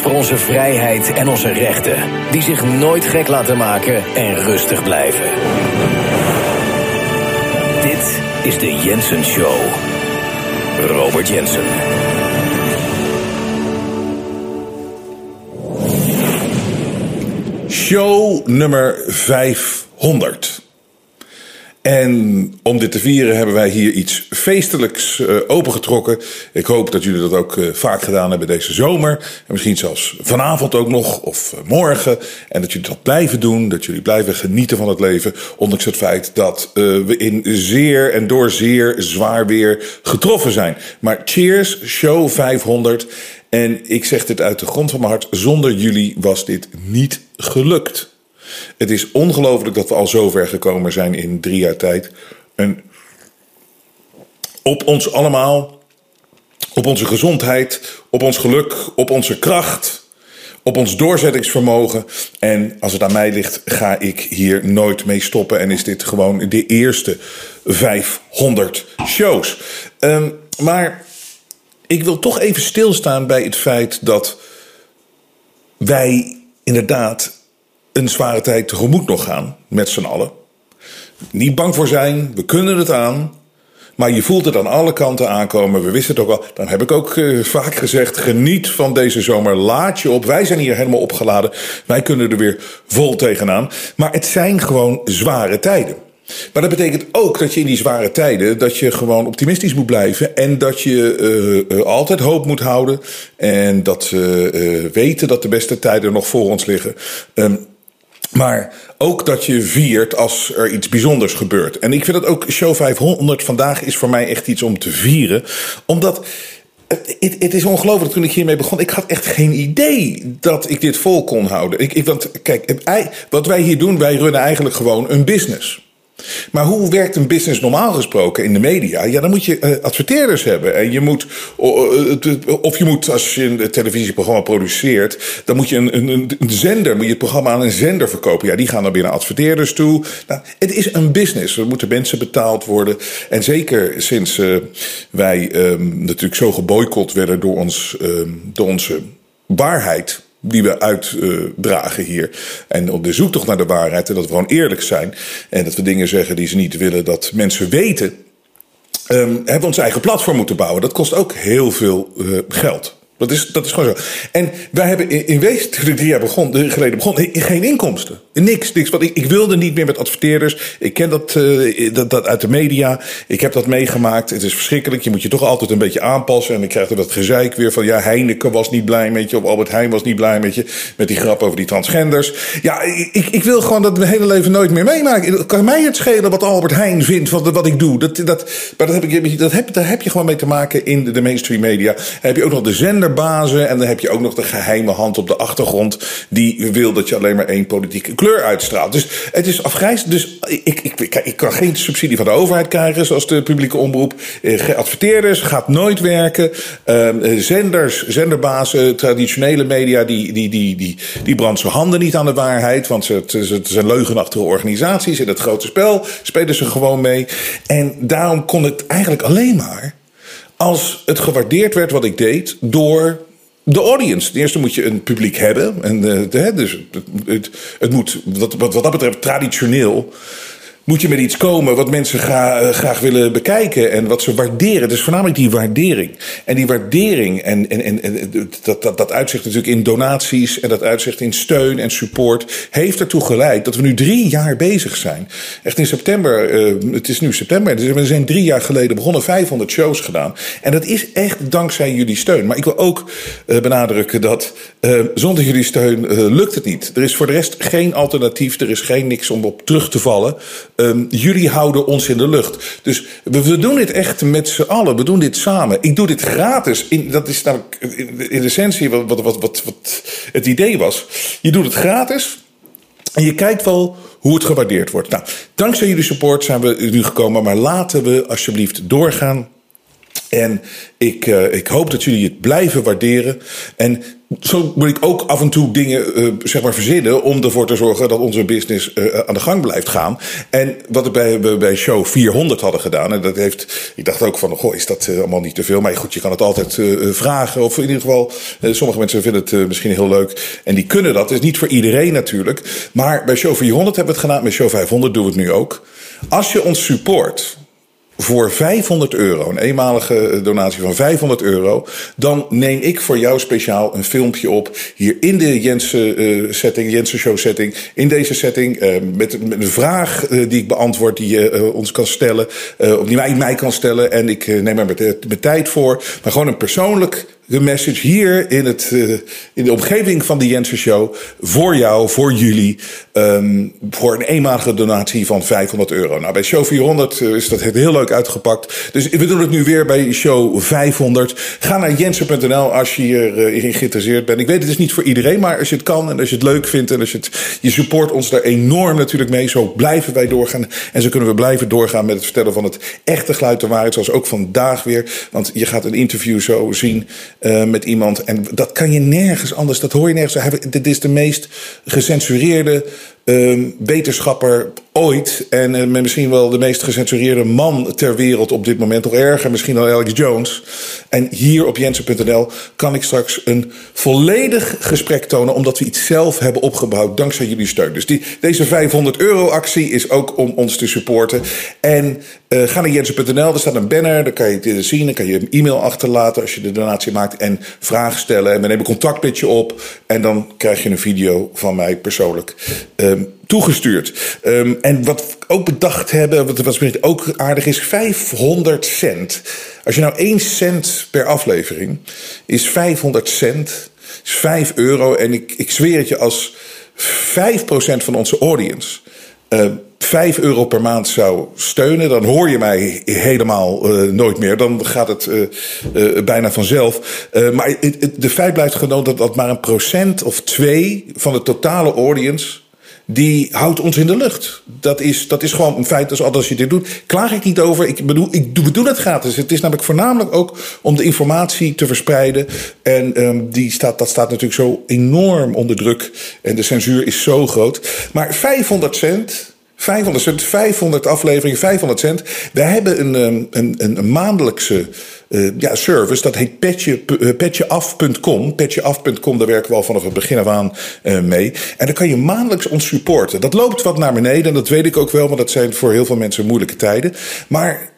Voor onze vrijheid en onze rechten, die zich nooit gek laten maken en rustig blijven. Dit is de Jensen Show. Robert Jensen. Show nummer 500. En om dit te vieren hebben wij hier iets feestelijks uh, opengetrokken. Ik hoop dat jullie dat ook uh, vaak gedaan hebben deze zomer. En misschien zelfs vanavond ook nog of uh, morgen. En dat jullie dat blijven doen. Dat jullie blijven genieten van het leven. Ondanks het feit dat we in zeer en door zeer zwaar weer getroffen zijn. Maar cheers, show 500. En ik zeg dit uit de grond van mijn hart. Zonder jullie was dit niet gelukt. Het is ongelooflijk dat we al zo ver gekomen zijn in drie jaar tijd. En op ons allemaal, op onze gezondheid, op ons geluk, op onze kracht, op ons doorzettingsvermogen. En als het aan mij ligt, ga ik hier nooit mee stoppen. En is dit gewoon de eerste 500 shows. Um, maar ik wil toch even stilstaan bij het feit dat wij inderdaad een zware tijd tegemoet nog gaan, met z'n allen. Niet bang voor zijn, we kunnen het aan. Maar je voelt het aan alle kanten aankomen. We wisten het ook al. Dan heb ik ook uh, vaak gezegd: geniet van deze zomer. Laat je op. Wij zijn hier helemaal opgeladen. Wij kunnen er weer vol tegenaan. Maar het zijn gewoon zware tijden. Maar dat betekent ook dat je in die zware tijden dat je gewoon optimistisch moet blijven en dat je uh, altijd hoop moet houden en dat we weten dat de beste tijden nog voor ons liggen. Um, maar ook dat je viert als er iets bijzonders gebeurt. En ik vind dat ook show 500 vandaag is voor mij echt iets om te vieren. Omdat het, is ongelooflijk toen ik hiermee begon. Ik had echt geen idee dat ik dit vol kon houden. Ik, ik, want kijk, wat wij hier doen, wij runnen eigenlijk gewoon een business. Maar hoe werkt een business normaal gesproken in de media? Ja, dan moet je uh, adverteerders hebben. En je moet, of je moet, als je een televisieprogramma produceert, dan moet je een, een, een zender, moet je het programma aan een zender verkopen. Ja, die gaan dan weer naar adverteerders toe. Nou, het is een business. Er moeten mensen betaald worden. En zeker sinds uh, wij um, natuurlijk zo geboycott werden door, ons, um, door onze waarheid die we uitdragen hier. En op de zoektocht naar de waarheid. En dat we gewoon eerlijk zijn. En dat we dingen zeggen die ze niet willen dat mensen weten. Hebben we ons eigen platform moeten bouwen. Dat kost ook heel veel uh, geld. Dat is, dat is gewoon zo. En wij hebben in, in wezen, ik drie jaar begon, geleden begon, geen inkomsten. Niks, niks. Want ik, ik wilde niet meer met adverteerders. Ik ken dat, uh, dat, dat uit de media. Ik heb dat meegemaakt. Het is verschrikkelijk. Je moet je toch altijd een beetje aanpassen. En ik krijg er dat gezeik weer van, ja, Heineken was niet blij met je. Of Albert Heijn was niet blij met je. Met die grap over die transgenders. Ja, ik, ik wil gewoon dat mijn hele leven nooit meer meemaken. Kan mij het schelen wat Albert Heijn vindt van wat ik doe? Dat, dat, maar dat heb, ik, dat heb, daar heb je gewoon mee te maken in de, mainstream media. Dan heb je ook nog de zender bazen. En dan heb je ook nog de geheime hand op de achtergrond. Die wil dat je alleen maar één politieke kleur uitstraalt. Dus het is afgrijs. Dus ik, ik, ik, kan geen subsidie van de overheid krijgen. Zoals de publieke omroep. Eh, adverteerders gaat nooit werken. Uh, zenders, zenderbazen, traditionele media. Die, die, die, die, die branden zijn handen niet aan de waarheid. Want het, het zijn leugenachtige organisaties. In het grote spel spelen ze gewoon mee. En daarom kon het eigenlijk alleen maar als het gewaardeerd werd wat ik deed door de audience. Ten eerste moet je een publiek hebben. En, uh, dus het, het, moet wat, wat dat betreft traditioneel moet je met iets komen wat mensen graag, eh, graag willen bekijken en wat ze waarderen. Dus voornamelijk die waardering. En die waardering, en, en, en, en dat, dat, dat uitzicht natuurlijk in donaties en dat uitzicht in steun en support, heeft ertoe geleid dat we nu drie jaar bezig zijn. Echt in september, uh, het is nu september, dus we zijn drie jaar geleden begonnen, 500 shows gedaan. En dat is echt dankzij jullie steun. Maar ik wil ook benadrukken dat zonder jullie steun lukt het niet. Er is voor de rest geen alternatief, er is geen niks om op terug te vallen. Um, jullie houden ons in de lucht. Dus we, doen dit echt met z'n allen. We doen dit samen. Ik doe dit gratis. In, dat is namelijk in de essentie wat, wat, wat het idee was. Je doet het gratis. En je kijkt wel hoe het gewaardeerd wordt. Nou, dankzij jullie support zijn we nu gekomen. Maar laten we alsjeblieft doorgaan En ik, uh, ik hoop dat jullie het blijven waarderen. En zo moet ik ook af en toe dingen uh, zeg maar verzinnen om ervoor te zorgen dat onze business uh, aan de gang blijft gaan. En wat we bij, bij show 400 hadden gedaan, en dat heeft, ik dacht ook van, goh, is dat allemaal niet te veel? Maar goed, je kan het altijd vragen. Of in ieder geval, sommige mensen vinden het misschien heel leuk. En die kunnen dat. Is niet voor iedereen natuurlijk. Maar bij show 400 hebben we het gedaan. Met show 500 doen we het nu ook. Als je ons support, voor 500 euro, een eenmalige donatie van 500 euro, dan neem ik voor jou speciaal een filmpje op hier in de Jensen uh, setting, Jensen show setting, in deze setting uh, met, met, een vraag die ik beantwoord die je ons kan stellen, of die mij, kan stellen. En ik neem er met tijd voor, maar gewoon een persoonlijk de message hier in, het, uh, in de omgeving van de Jensen Show. Voor jou, voor jullie. Um, voor een eenmalige donatie van 500 euro. Nou, bij show 400 uh, is dat heel leuk uitgepakt. Dus we doen het nu weer bij show 500. Ga naar jensen.nl als je hierin uh, geïnteresseerd bent. Ik weet, het is niet voor iedereen, maar als je het kan en als je het leuk vindt en als je je support ons daar enorm natuurlijk mee. Zo blijven wij doorgaan. En zo kunnen we blijven doorgaan met het vertellen van het echte geluid de waarheid. Zoals ook vandaag weer. Want je gaat een interview zo zien. Uh, met iemand. En dat kan je nergens anders, dat hoor je nergens. Dit is de meest gecensureerde uh, wetenschapper ooit. En uh, misschien wel de meest gecensureerde man ter wereld op dit moment. Nog erger misschien dan Alex Jones. En hier op jensen.nl kan ik straks een volledig gesprek tonen. Omdat we iets zelf hebben opgebouwd dankzij jullie steun. Dus die, deze 500 euro actie is ook om ons te supporten. En uh, ga naar jensen.nl, er staat een banner. Dan kan je het zien. Dan kan je een e-mail achterlaten als je de donatie maakt. En vragen stellen. En we nemen contact met je op. En dan krijg je een video van mij persoonlijk. Toegestuurd. Um, en wat we ook bedacht hebben, wat, wat ook aardig is, 500 cent. Als je nou 1 cent per aflevering is 500 cent, is 5 euro. En ik, ik zweer het je, als 5% van onze audience uh, 5 euro per maand zou steunen, dan hoor je mij helemaal uh, nooit meer. Dan gaat het uh, uh, bijna vanzelf. maar de feit blijft gewoon dat dat maar een procent of twee van de totale audience die houdt ons in de lucht. Dat is, dat is gewoon een feit. Dus als je dit doet, klaag ik niet over. Ik bedoel, ik, we doen het gratis. Het is namelijk voornamelijk ook om de informatie te verspreiden. En um, die staat, dat staat natuurlijk zo enorm onder druk. En de censuur is zo groot. Maar 500 cent. 500 cent, 500 afleveringen, 500 cent. Wij hebben een, een, een, een maandelijkse uh, ja, service. Dat heet petje, uh, petjeaf.com. Petjeaf.com, daar werken we al vanaf het begin af aan uh, mee. En dan kan je maandelijks ons supporten. Dat loopt wat naar beneden, en dat weet ik ook wel, want dat zijn voor heel veel mensen moeilijke tijden. Maar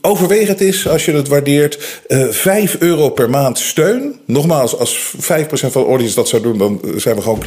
overweeg het eens, als je het waardeert, 5 euro per maand steun. Nogmaals, als 5% van de audience dat zou doen, dan zijn we gewoon,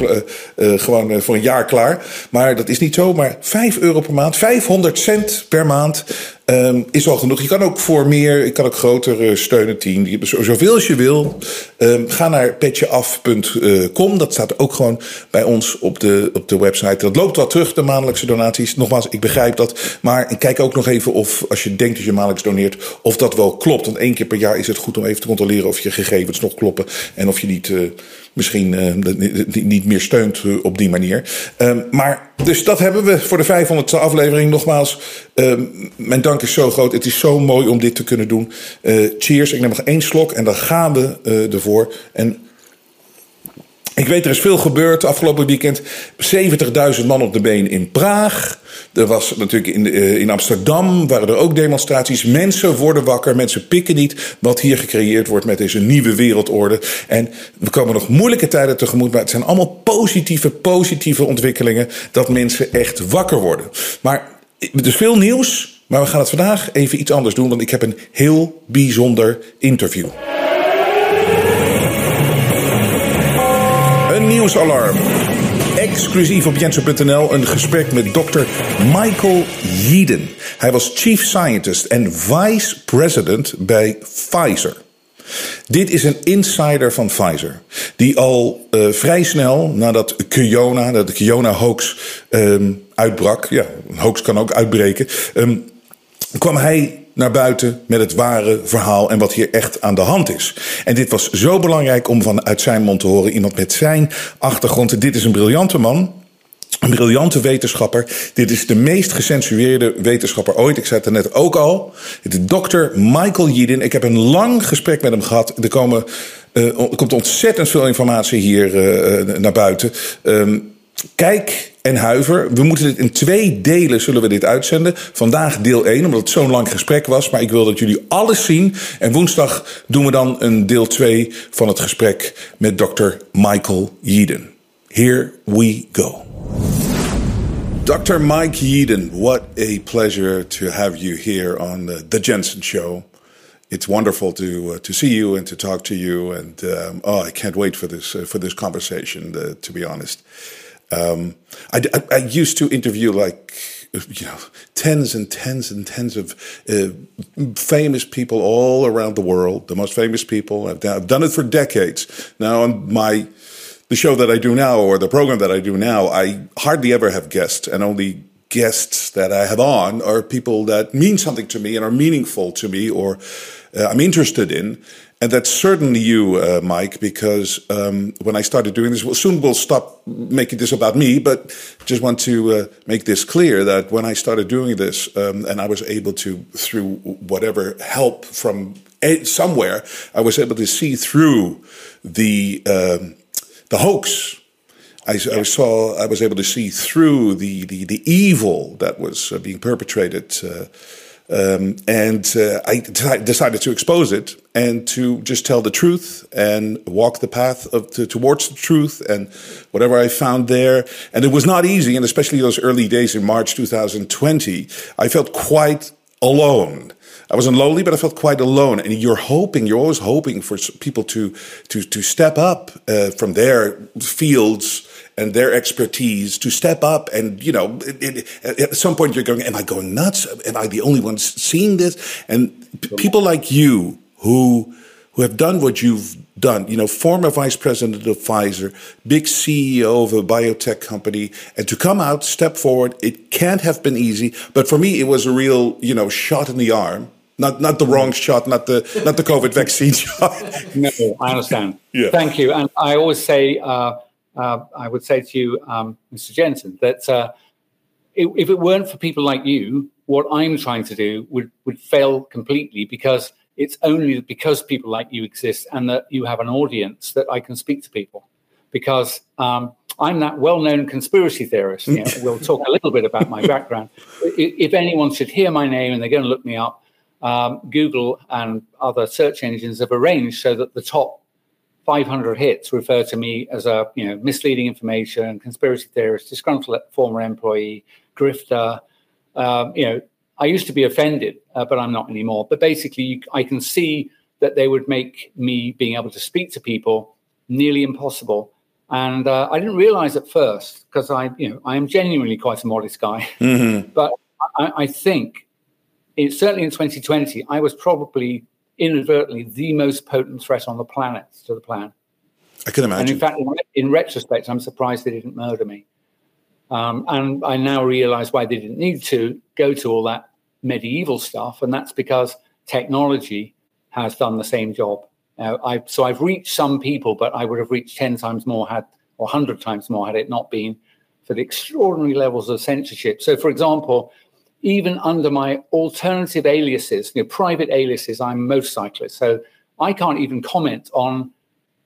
gewoon voor een jaar klaar. Maar dat is niet zo, maar 5 euro per maand, 500 cent per maand. Um, is al genoeg. Je kan ook voor meer, ik kan ook grotere steunen, team, zoveel als je wil. Um, ga naar petjeaf.com. Dat staat ook gewoon bij ons op de, op de website. Dat loopt wat terug, de maandelijkse donaties. Nogmaals, ik begrijp dat. Maar kijk ook nog even of, als je denkt dat je maandelijks doneert, of dat wel klopt. Want één keer per jaar is het goed om even te controleren of je gegevens nog kloppen. En of je niet. Uh, misschien uh, niet meer steunt uh, op die manier. Um, maar dus dat hebben we voor de 500ste aflevering. Nogmaals, um, mijn dank is zo groot. Het is zo mooi om dit te kunnen doen. Uh, cheers. Ik neem nog één slok en dan gaan we ervoor. En ik weet, er is veel gebeurd afgelopen weekend. 70.000 man op de been in Praag. Er was natuurlijk in, uh, in Amsterdam, waren er ook demonstraties. Mensen worden wakker, mensen pikken niet wat hier gecreëerd wordt met deze nieuwe wereldorde. En we komen nog moeilijke tijden tegemoet, maar het zijn allemaal positieve, positieve ontwikkelingen dat mensen echt wakker worden. Maar is veel nieuws, maar we gaan het vandaag even iets anders doen, want ik heb een heel bijzonder interview. Nieuwsalarm. Exclusief op Jensen.nl een gesprek met dokter Michael Yeadon. Hij was chief scientist en vice president bij Pfizer. Dit is een insider van Pfizer. Die al uh, vrij snel nadat Kiona, dat de Kiona-hoax um, uitbrak. Ja, een hoax kan ook uitbreken. Um, kwam hij naar buiten met het ware verhaal en wat hier echt aan de hand is. En dit was zo belangrijk om vanuit zijn mond te horen. Iemand met zijn achtergrond. Dit is een briljante man. Een briljante wetenschapper. Dit is de meest gecensureerde wetenschapper ooit. Ik zei het net ook al. Is dokter Michael Yeadon. Ik heb een lang gesprek met hem gehad. Er, komen, er komt ontzettend veel informatie hier uh, naar buiten. Um, kijk en huiver. We moeten dit in twee delen zullen we dit uitzenden. Vandaag deel 1, omdat het zo'n lang gesprek was. Maar ik wil dat jullie alles zien. En woensdag doen we dan een deel 2 van het gesprek met Dr. Michael Yeadon. Here we go. Dr. Mike Yeadon, what a pleasure to have you here on the, the Jensen Show. It's wonderful to uh, to see you and to talk to you, and um, oh, I can't wait for this uh, for this conversation. Uh, to be honest, um, I, I, I, used to interview like you know tens and tens and tens of uh, famous people all around the world, the most famous people. I've done, I've done it for decades. Now on my the show that I do now or the program that I do now, I hardly ever have guests, and only guests that I have on are people that mean something to me and are meaningful to me or I'm interested in. And that's certainly you, uh, Mike, because um, when I started doing this, well, soon we'll stop making this about me, but just want to uh, make this clear that when I started doing this, um, and I was able to, through whatever help from somewhere, I was able to see through the um, the hoax. I, I, saw, I was able to see through the the, the evil that was uh, being perpetrated. Uh, um, and uh, I decided to expose it and to just tell the truth and walk the path of to, towards the truth and whatever I found there. And it was not easy, and especially those early days in March 2020, I felt quite alone. I wasn't lonely, but I felt quite alone. And you're hoping, you're always hoping for people to to to step up uh, from their fields and their expertise to step up and you know it, it, at some point you're going am i going nuts am i the only one seeing this and p- people like you who who have done what you've done you know former vice president of pfizer big ceo of a biotech company and to come out step forward it can't have been easy but for me it was a real you know shot in the arm not not the wrong shot, not the not the COVID vaccine shot. no, I understand. Yeah. Thank you. And I always say uh, uh, I would say to you, um, Mr. Jensen, that uh, it, if it weren't for people like you, what I'm trying to do would, would fail completely because it's only because people like you exist and that you have an audience that I can speak to people. Because um, I'm that well known conspiracy theorist. You know, we'll talk a little bit about my background. If anyone should hear my name and they're going to look me up, um, Google and other search engines have arranged so that the top 500 hits refer to me as a you know misleading information, conspiracy theorist, disgruntled former employee, grifter. Um, you know, I used to be offended, uh, but I'm not anymore. But basically, I can see that they would make me being able to speak to people nearly impossible. And uh, I didn't realize at first because I, you know, I am genuinely quite a modest guy. Mm-hmm. But I, I think, it, certainly in 2020, I was probably inadvertently the most potent threat on the planet to the plan. I can imagine. And in fact, in, retrospect, I'm surprised they didn't murder me. Um, and I now realize why they didn't need to go to all that medieval stuff. And that's because technology has done the same job. Uh, I, so I've reached some people, but I would have reached 10 times more had, or 100 times more had it not been for the extraordinary levels of censorship. So, for example, even under my alternative aliases, you know, private aliases, I'm a motorcyclist. So I can't even comment on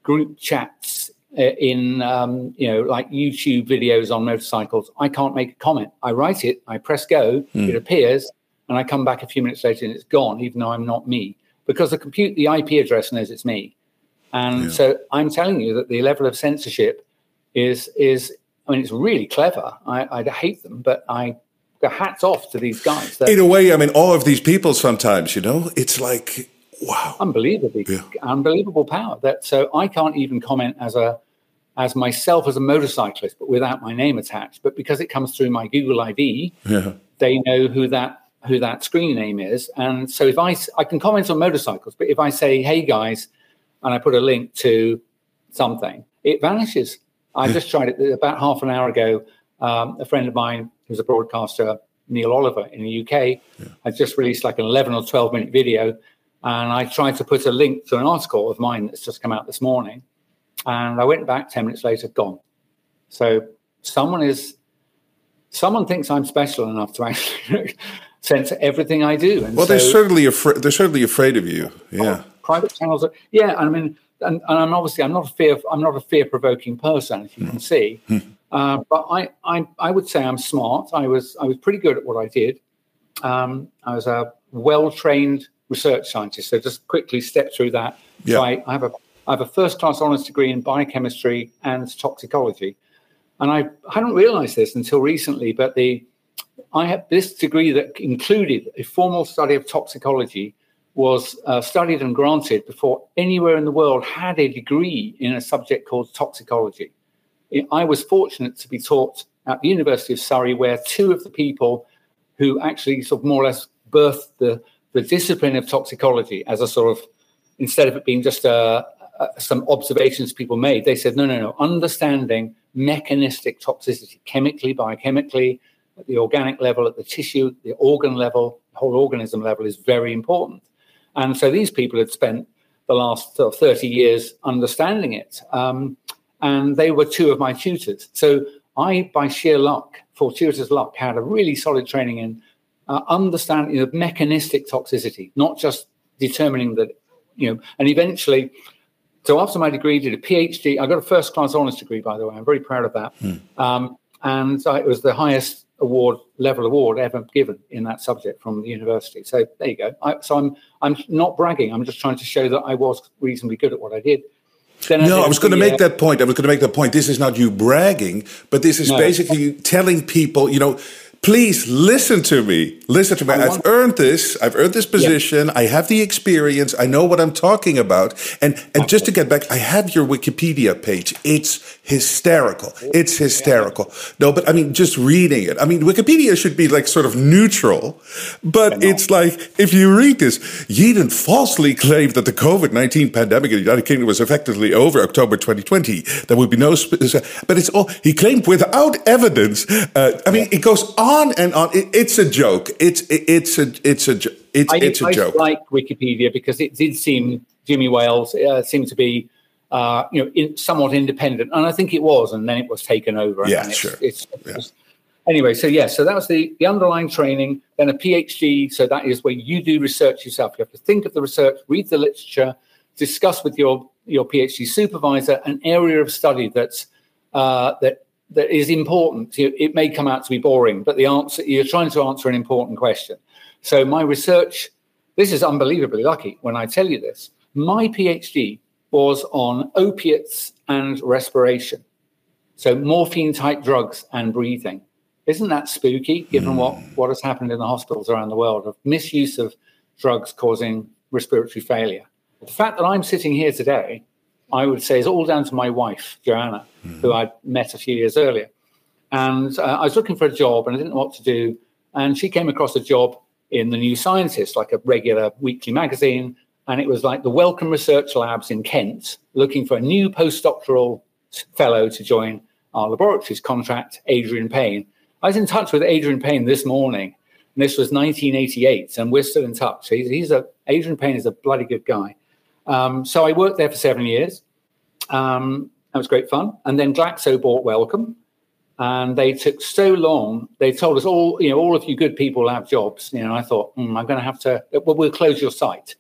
group chats uh, in, um, you know, like YouTube videos on motorcycles. I can't make a comment. I write it, I press go, mm. it appears, and I come back a few minutes later and it's gone, even though I'm not me, because the compute, the IP address knows it's me. And yeah. so I'm telling you that the level of censorship is is I mean it's really clever. I, I hate them, but I hats off to these guys. They're, In a way, I mean, all of these people sometimes, you know, it's like, wow. Unbelievably, yeah. unbelievable power. That So I can't even comment as a, as myself as a motorcyclist, but without my name attached. But because it comes through my Google ID, yeah. they know who that who that screen name is. And so if I I can comment on motorcycles, but if I say, "Hey guys," and I put a link to something, it vanishes. I yeah. just tried it about half an hour ago. Um, a friend of mine who's a broadcaster, Neil Oliver in the UK, yeah. had just released like an 11 or 12 minute video. And I tried to put a link to an article of mine that's just come out this morning. And I went back 10 minutes later, gone. So someone is someone thinks I'm special enough to actually censor everything I do. And well, so, they're certainly afraid. They're certainly afraid of you. Yeah. Oh, private channels. Are, yeah. I mean, and, and, I'm obviously I'm not a fear. I'm not a fear provoking person, as you can hmm. see. Hmm. Uh, but I, I, I would say I'm smart. I was, I was pretty good at what I did. Um, I was a well trained research scientist. So just quickly step through that. Yeah. So I, I have a I have a first class honours degree in biochemistry and toxicology. And I hadn't realized this until recently, but the I had this degree that included a formal study of toxicology was uh, studied and granted before anywhere in the world had a degree in a subject called toxicology. I was fortunate to be taught at the University of Surrey, where two of the people who actually sort of more or less birthed the, the discipline of toxicology as a sort of, instead of it being just a, a, some observations people made, they said, no, no, no, understanding mechanistic toxicity, chemically, biochemically, at the organic level, at the tissue, the organ level, whole organism level is very important. And so these people had spent the last sort of 30 years understanding it. Um, and they were two of my tutors. So I, by sheer luck, fortuitous luck, had a really solid training in uh, understanding of mechanistic toxicity, not just determining that, you know, and eventually, so after my degree, did a PhD. I got a first class honors degree, by the way. I'm very proud of that. Hmm. Um, and uh, it was the highest award level award ever given in that subject from the university. So there you go. I, so I'm I'm not bragging. I'm just trying to show that I was reasonably good at what I did. Then no, I, I was going to make uh, that point. I was going to make that point. This is not you bragging, but this is no. basically telling people, you know, please listen to me. Listen to me. I've earned this. I've earned this position. I have the experience. I know what I'm talking about. And and just to get back, I have your Wikipedia page. It's hysterical. It's hysterical. No, but I mean, just reading it. I mean, Wikipedia should be like sort of neutral, but it's like if you read this, Yeadon falsely claimed that the COVID nineteen pandemic in the United Kingdom was effectively over October 2020. There would be no, but it's all he claimed without evidence. Uh, I mean, it goes on on and on. It, it's a joke. It's it, it's a it's a it's, I, it's a I joke. like Wikipedia because it did seem Jimmy Wales uh, seemed to be uh, you know in, somewhat independent, and I think it was, and then it was taken over. Yeah, it's, sure. It's, yeah. anyway, so yeah, so that was the the underlying training. Then a PhD, so that is where you do research yourself. You have to think of the research, read the literature, discuss with your your PhD supervisor an area of study that's uh, that that is important. It may come out to be boring, but the answer you're trying to answer an important question. So my research, this is unbelievably lucky when I tell you this. My PhD was on opiates and respiration, so morphine type drugs and breathing. Isn't that spooky, given what, hmm. what has happened in the hospitals around the world of misuse of drugs causing respiratory failure? The fact that I'm sitting here today I would say is all down to my wife, Joanna, mm-hmm. who I'd met a few years earlier. And uh, I was looking for a job and I didn't know what to do. And she came across a job in the New Scientist, like a regular weekly magazine. And it was like the Wellcome Research Labs in Kent, looking for a new postdoctoral fellow to join our laboratories contract, Adrian Payne. I was in touch with Adrian Payne this morning, and this was 1988, and we're still in touch. He's, he's a Adrian Payne is a bloody good guy. Um, so I worked there for seven years. Um, that was great fun. And then Glaxo bought Wellcome, and they took so long. They told us all, you know, all of you good people have jobs. You know, I thought mm, I'm going to have to. Well, we'll close your site.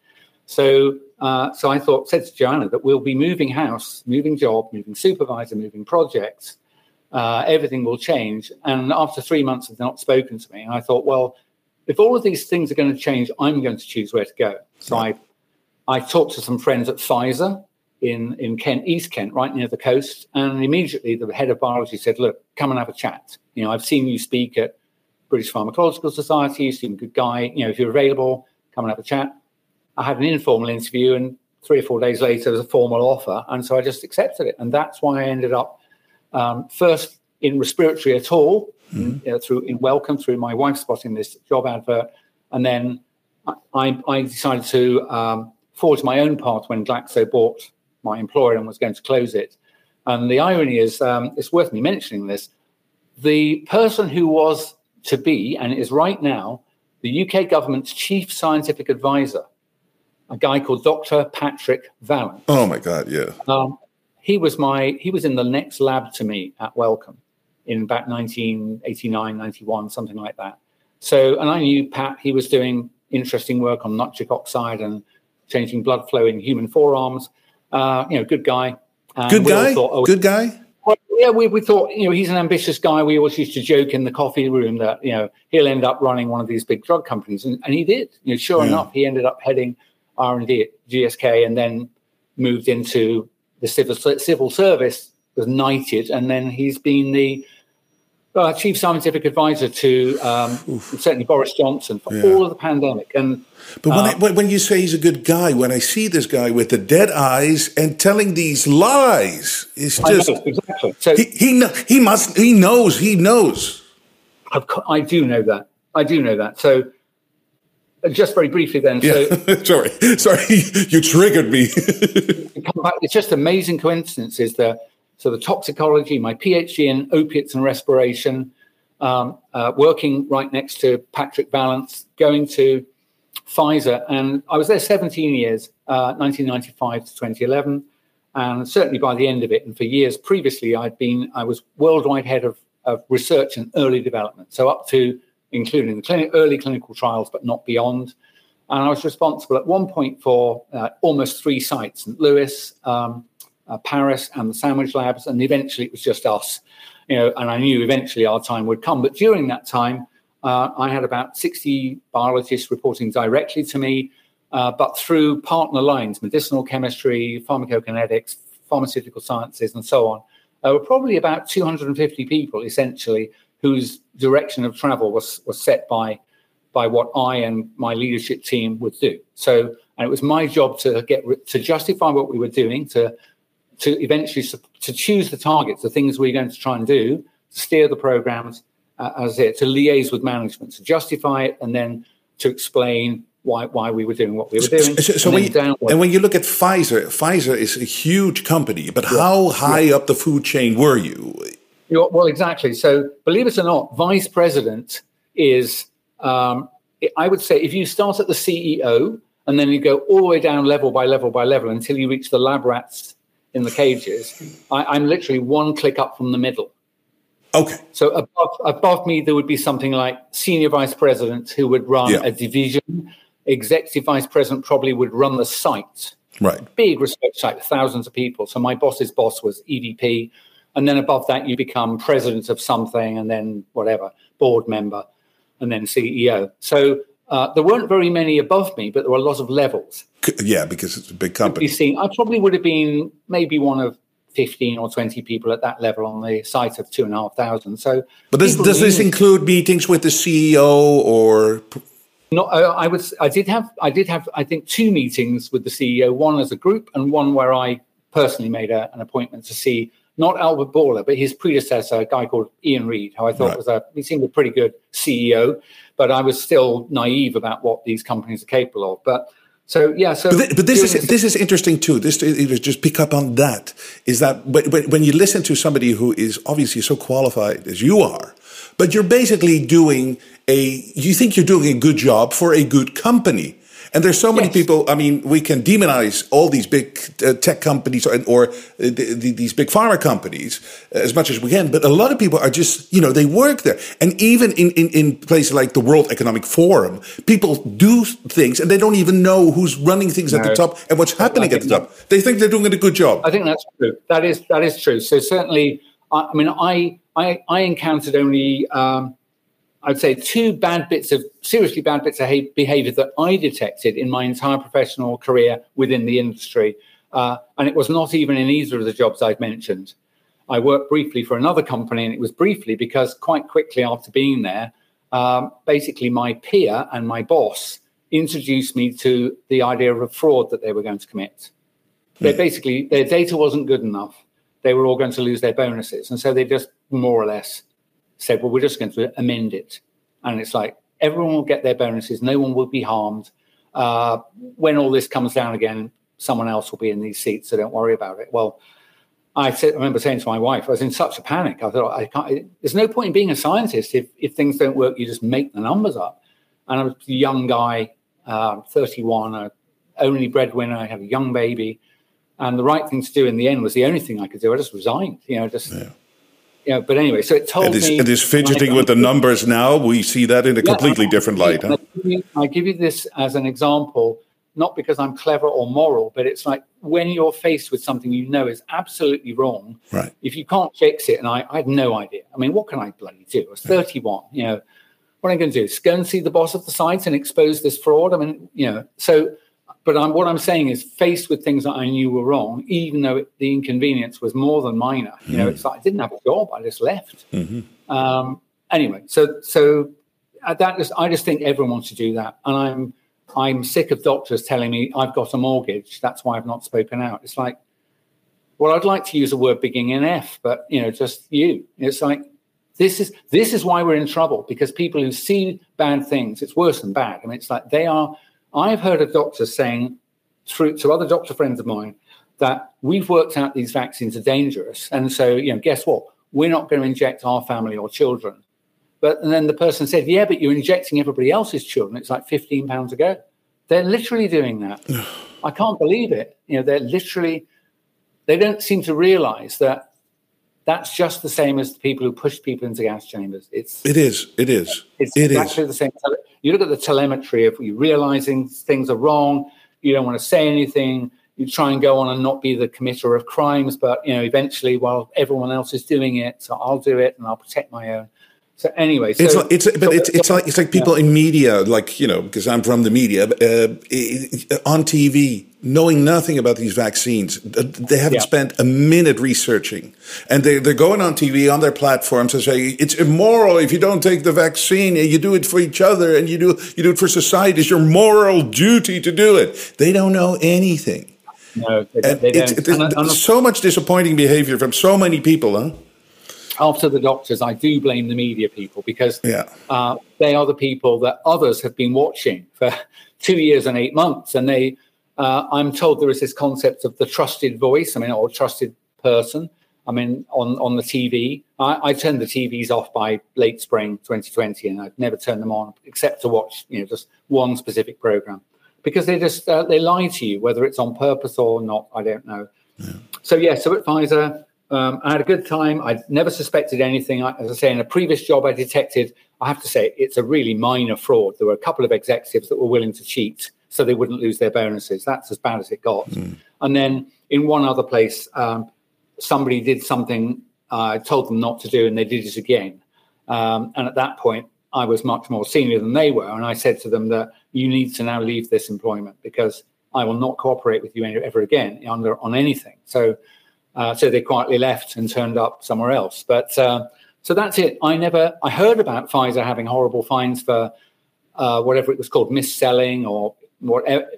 So, uh, so I thought, said to Joanna that we'll be moving house, moving job, moving supervisor, moving projects. Uh, everything will change. And after three months of not spoken to me, I thought, well, if all of these things are going to change, I'm going to choose where to go. So I I talked to some friends at Pfizer in, in Kent, East Kent, right near the coast. And immediately the head of biology said, Look, come and have a chat. You know, I've seen you speak at British Pharmacological Society. You seem a good guy. You know, if you're available, come and have a chat. I had an informal interview, and three or four days later, there was a formal offer. And so I just accepted it. And that's why I ended up um, first in respiratory at all, mm-hmm. in, uh, through in Wellcome, through my wife spotting this job advert. And then I, I decided to um, forged my own path when Glaxo bought my employer and was going to close it. And the irony is, um, it's worth me mentioning this. The person who was to be, and is right now, the UK government's chief scientific advisor, a guy called Dr. Patrick Vallance. Oh my God, yeah. Um, he was my he was in the next lab to me at Wellcome, in about 1989, 91, something like that. So, and I knew Pat, he was doing interesting work on nitric oxide and changing blood flow in human forearms. Uh, you know, good guy. And good guy. Thought, oh, good guy. Well, yeah, we, we thought, you know, he's an ambitious guy. We always used to joke in the coffee room that, you know, he'll end up running one of these big drug companies. And, and he did. You know, sure yeah. enough, he ended up heading R&D at GSK and then moved into the civil, civil service, was knighted, and then he's been the uh, chief scientific advisor to um, certainly Boris Johnson for yeah. all of the pandemic. And but when, uh, I, when you say he's a good guy, when I see this guy with the dead eyes and telling these lies, it's just know, exactly. So he, he he must he knows he knows. I do know that. I do know that. So uh, just very briefly then. Yeah. So, sorry, sorry, you triggered me. it's just amazing coincidences there so the toxicology, my PhD in opiates and respiration, um, uh, working right next to Patrick Vallance, going to Pfizer, and I was there 17 years, uh, 1995 to 2011, and certainly by the end of it, and for years previously, I'd been I was worldwide head of, of research and early development, so up to including the clinic, early clinical trials, but not beyond. And I was responsible at one point for uh, almost three sites: St. Louis, um, uh, Paris and the Sandwich Labs, and eventually it was just us. You know, and I knew eventually our time would come. But during that time, uh, I had about 60 biologists reporting directly to me, uh, but through partner lines, medicinal chemistry, pharmacokinetics, pharmaceutical sciences, and so on. There were probably about 250 people essentially whose direction of travel was, was set by, by what I and my leadership team would do. So, and it was my job to get to justify what we were doing, to to eventually to choose the targets, the things we're going to try and do, to steer the programs uh, as it, to liaise with management, to justify it, and then to explain why why we were doing what we were doing. So, so and, when you, and, when you, look at Pfizer, Pfizer is a huge company, but yeah. how high yeah. up the food chain were you? You're, well, exactly. So, believe it or not, vice president is, um, I would say, if you start at the CEO and then you go all the way down level by level by level until you reach the lab rats in the cages, I, am literally one click up from the middle. Okay. So above, above me, there would be something like senior vice president who would run yeah. a division. Executive vice president probably would run the site. Right. Big research site thousands of people. So my boss's boss was EVP. And then above that, you become president of something and then whatever, board member, and then CEO. So uh, there weren't very many above me, but there were a lot of levels. Yeah, because it's a big company. Seen, I probably would have been maybe one of 15 or 20 people at that level on the site of two and a half thousand. So, but does, does this include meetings with the CEO or? No, I, I was. I did have. I did have. I think two meetings with the CEO. One as a group, and one where I personally made a, an appointment to see not Albert Bourla, but his predecessor, a guy called Ian Read, who I thought right. was a. He seemed a pretty good CEO, but I was still naive about what these companies are capable of. But so yeah, so but, th- but this is this is interesting too. This just pick up on that is that when, when you listen to somebody who is obviously so qualified as you are, but you're basically doing a you think you're doing a good job for a good company and there's so many yes. people. I mean, we can demonize all these big uh, tech companies or, or uh, the, the, these big pharma companies as much as we can, but a lot of people are just, you know, they work there. And even in, in, in places like the World Economic Forum, people do things and they don't even know who's running things no. at the top and what's happening at the top. They think they're doing a good job. I think that's true. That is that is true. So certainly, I, I mean, I I, I encountered only. Um, I'd say two bad bits of seriously bad bits of behavior that I detected in my entire professional career within the industry. Uh, and it was not even in either of the jobs I've mentioned. I worked briefly for another company, and it was briefly because quite quickly after being there, um, basically my peer and my boss introduced me to the idea of a fraud that they were going to commit. They hmm. basically their data wasn't good enough. They were all going to lose their bonuses, and so they just more or less said, well, we're just going to amend it. And it's like everyone will get their bonuses, no one will be harmed. Uh, when all this comes down again, someone else will be in these seats, so don't worry about it. Well, I, said, I remember saying to my wife, I was in such a panic. I thought, I can't, there's no point in being a scientist if, if things don't work, you just make the numbers up. And I was a young guy, uh, 31, a only breadwinner, I have a young baby. And the right thing to do in the end was the only thing I could do. I just resigned, you know, just. Yeah know, but anyway, so it told it is, me. It is fidgeting with the numbers now. We see that in a yeah, completely different light. Huh? I, give you, I give you this as an example, not because I'm clever or moral, but it's like when you're faced with something you know is absolutely wrong. Right. If you can't fix it, and I, I had no idea. I mean, what can I bloody do? I was 31. You know, what am I going to do? Go and see the boss of the site and expose this fraud? I mean, you know, so but I'm, what I'm saying is, faced with things that I knew were wrong, even though it, the inconvenience was more than minor. You know, mm. it's like I didn't have a job; I just left. Mm-hmm. Um, anyway, so so uh, that just I just think everyone wants to do that, and I'm I'm sick of doctors telling me I've got a mortgage. That's why I've not spoken out. It's like, well, I'd like to use a word beginning in F, but you know, just you. It's like this is this is why we're in trouble because people who see bad things, it's worse than bad. I mean, it's like they are I've heard of doctors saying through to other doctor friends of mine that we've worked out these vaccines are dangerous. And so, you know, guess what? We're not going to inject our family or children. But and then the person said, Yeah, but you're injecting everybody else's children. It's like 15 pounds a go. They're literally doing that. I can't believe it. You know, they're literally they don't seem to realize that that's just the same as the people who push people into gas chambers. It's it is. It is. It's it exactly is. the same. You look at the telemetry of you realizing things are wrong. You don't want to say anything. You try and go on and not be the committer of crimes, but you know eventually, while everyone else is doing it, so I'll do it and I'll protect my own. So anyway, so, it's like, it's but so, it's it's like it's like people yeah. in media, like you know, because I'm from the media, uh, on TV, knowing nothing about these vaccines. They haven't yeah. spent a minute researching, and they they're going on TV on their platforms and say it's immoral if you don't take the vaccine. You do it for each other, and you do you do it for society. It's your moral duty to do it. They don't know anything. No, they, and they it's, it's, so much disappointing behavior from so many people, huh? After the doctors, I do blame the media people because yeah. uh, they are the people that others have been watching for two years and eight months. And they, uh, I'm told there is this concept of the trusted voice, I mean, or trusted person. I mean, on, on the TV, I, I turned the TVs off by late spring 2020, and I've never turned them on except to watch, you know, just one specific program because they just uh, they lie to you, whether it's on purpose or not. I don't know. Yeah. So yeah, so at Pfizer, um, I had a good time. I never suspected anything. I, as I say, in a previous job, I detected, I have to say, it's a really minor fraud. There were a couple of executives that were willing to cheat so they wouldn't lose their bonuses. That's as bad as it got. Mm. And then in one other place, um, somebody did something I uh, told them not to do, and they did it again. Um, and at that point, I was much more senior than they were. And I said to them that you need to now leave this employment because I will not cooperate with you ever again under, on anything. So uh, so they quietly left and turned up somewhere else. But uh, so that's it. I never, I heard about Pfizer having horrible fines for uh, whatever it was called, mis-selling or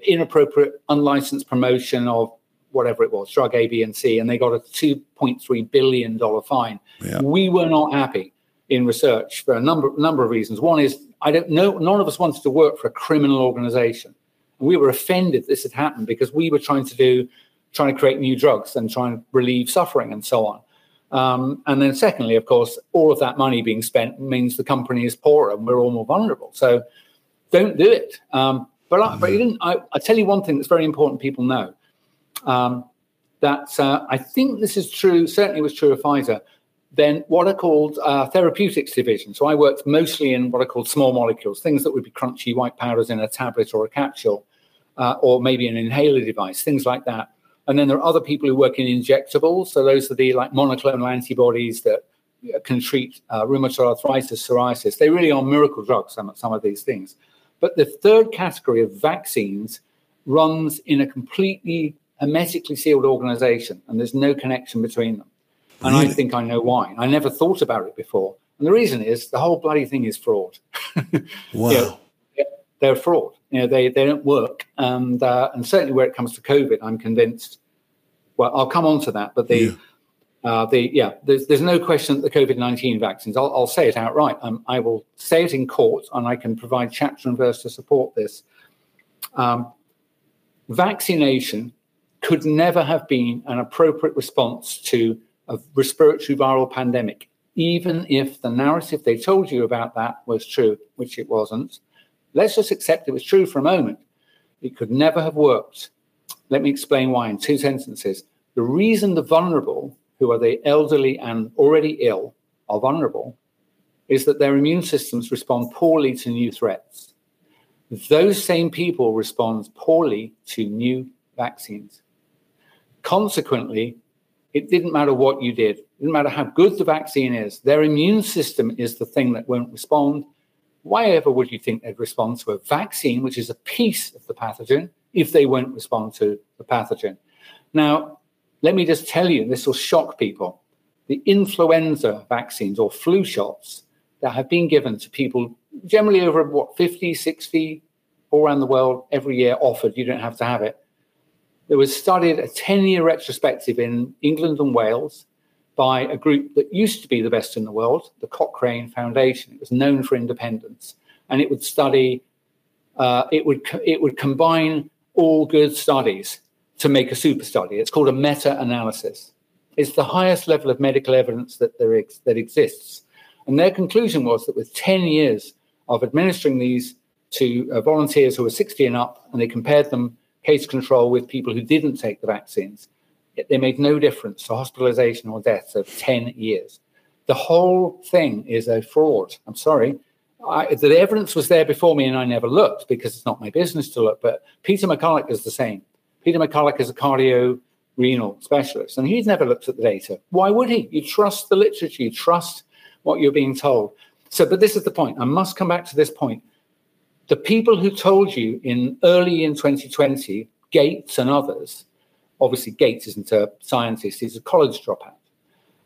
inappropriate, unlicensed promotion of whatever it was, drug A, B, and C, and they got a $2.3 billion fine. Yeah. We were not happy in research for a number number of reasons. One is I don't know, none of us wanted to work for a criminal organization. we were offended this had happened because we were trying to do trying to create new drugs and trying to relieve suffering and so on. Um, and then, secondly, of course, all of that money being spent means the company is poorer and we're all more vulnerable. So don't do it. Um, but I, but. I, I, tell you one thing that's very important. People know um, that uh, I think this is true. Certainly, was true of Pfizer. Then what are called uh, therapeutics division. So I worked mostly in what are called small molecules, things that would be crunchy white powders in a tablet or a capsule, uh, or maybe an inhaler device, things like that. And then there are other people who work in injectables. So those are the like monoclonal antibodies that can treat uh, rheumatoid arthritis, psoriasis. They really are miracle drugs, some, some of these things. But the third category of vaccines runs in a completely hermetically sealed organization, and there's no connection between them. And really? I think I know why. I never thought about it before. And the reason is the whole bloody thing is fraud. wow. You know, they're fraud. You know, they, they don't work. And, uh, and certainly where it comes to COVID, I'm convinced, well, I'll come on to that, but the, yeah. Uh, the yeah, there's, there's no question that the COVID 19 vaccines, I'll, I'll say it outright. Um, I will say it in court and I can provide chapter and verse to support this. Um, vaccination could never have been an appropriate response to a respiratory viral pandemic, even if the narrative they told you about that was true, which it wasn't. Let's just accept it was true for a moment. It could never have worked. Let me explain why in two sentences. The reason the vulnerable, who are the elderly and already ill, are vulnerable is that their immune systems respond poorly to new threats. Those same people respond poorly to new vaccines. Consequently, it didn't matter what you did, it didn't matter how good the vaccine is, their immune system is the thing that won't respond. Why ever would you think they'd respond to a vaccine, which is a piece of the pathogen, if they won't respond to the pathogen? Now, let me just tell you, this will shock people. The influenza vaccines or flu shots that have been given to people generally over what 50, 60, all around the world every year offered. You don't have to have it. There was studied a 10 year retrospective in England and Wales by a group that used to be the best in the world, the Cochrane Foundation. It was known for independence, and it would study, uh, it would it would combine all good studies to make a super study. It's called a meta analysis. It's the highest level of medical evidence that there ex- that exists. And their conclusion was that with 10 years of administering these to uh, volunteers who were 60 and up, and they compared them case control with people who didn't take the vaccines, they made no difference to hospitalization or deaths over 10 years. The whole thing is a fraud. I'm sorry. I, the evidence was there before me and I never looked because it's not my business to look. But Peter McCullough is the same. Peter McCullough is a cardio renal specialist and he's never looked at the data. Why would he? You trust the literature, you trust what you're being told. So, but this is the point. I must come back to this point. The people who told you in early in 2020, Gates and others, obviously Gates isn't a scientist, he's a college dropout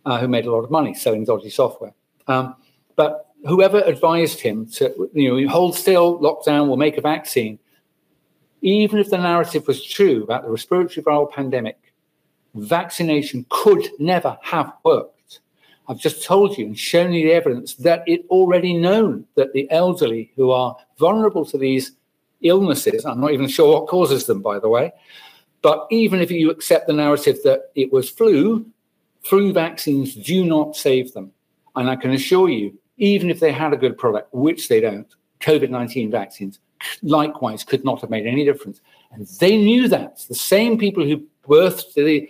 uh, who made a lot of money selling dodgy software. Um, but whoever advised him to, you know, hold still, lockdown, we'll make a vaccine, even if the narrative was true about the respiratory viral pandemic, vaccination could never have worked. I've just told you and shown you the evidence that it already known that the elderly who are vulnerable to these illnesses, I'm not even sure what causes them, by the way, but even if you accept the narrative that it was flu, flu vaccines do not save them. And I can assure you, even if they had a good product, which they don't, COVID 19 vaccines likewise could not have made any difference. And they knew that. The same people who birthed the,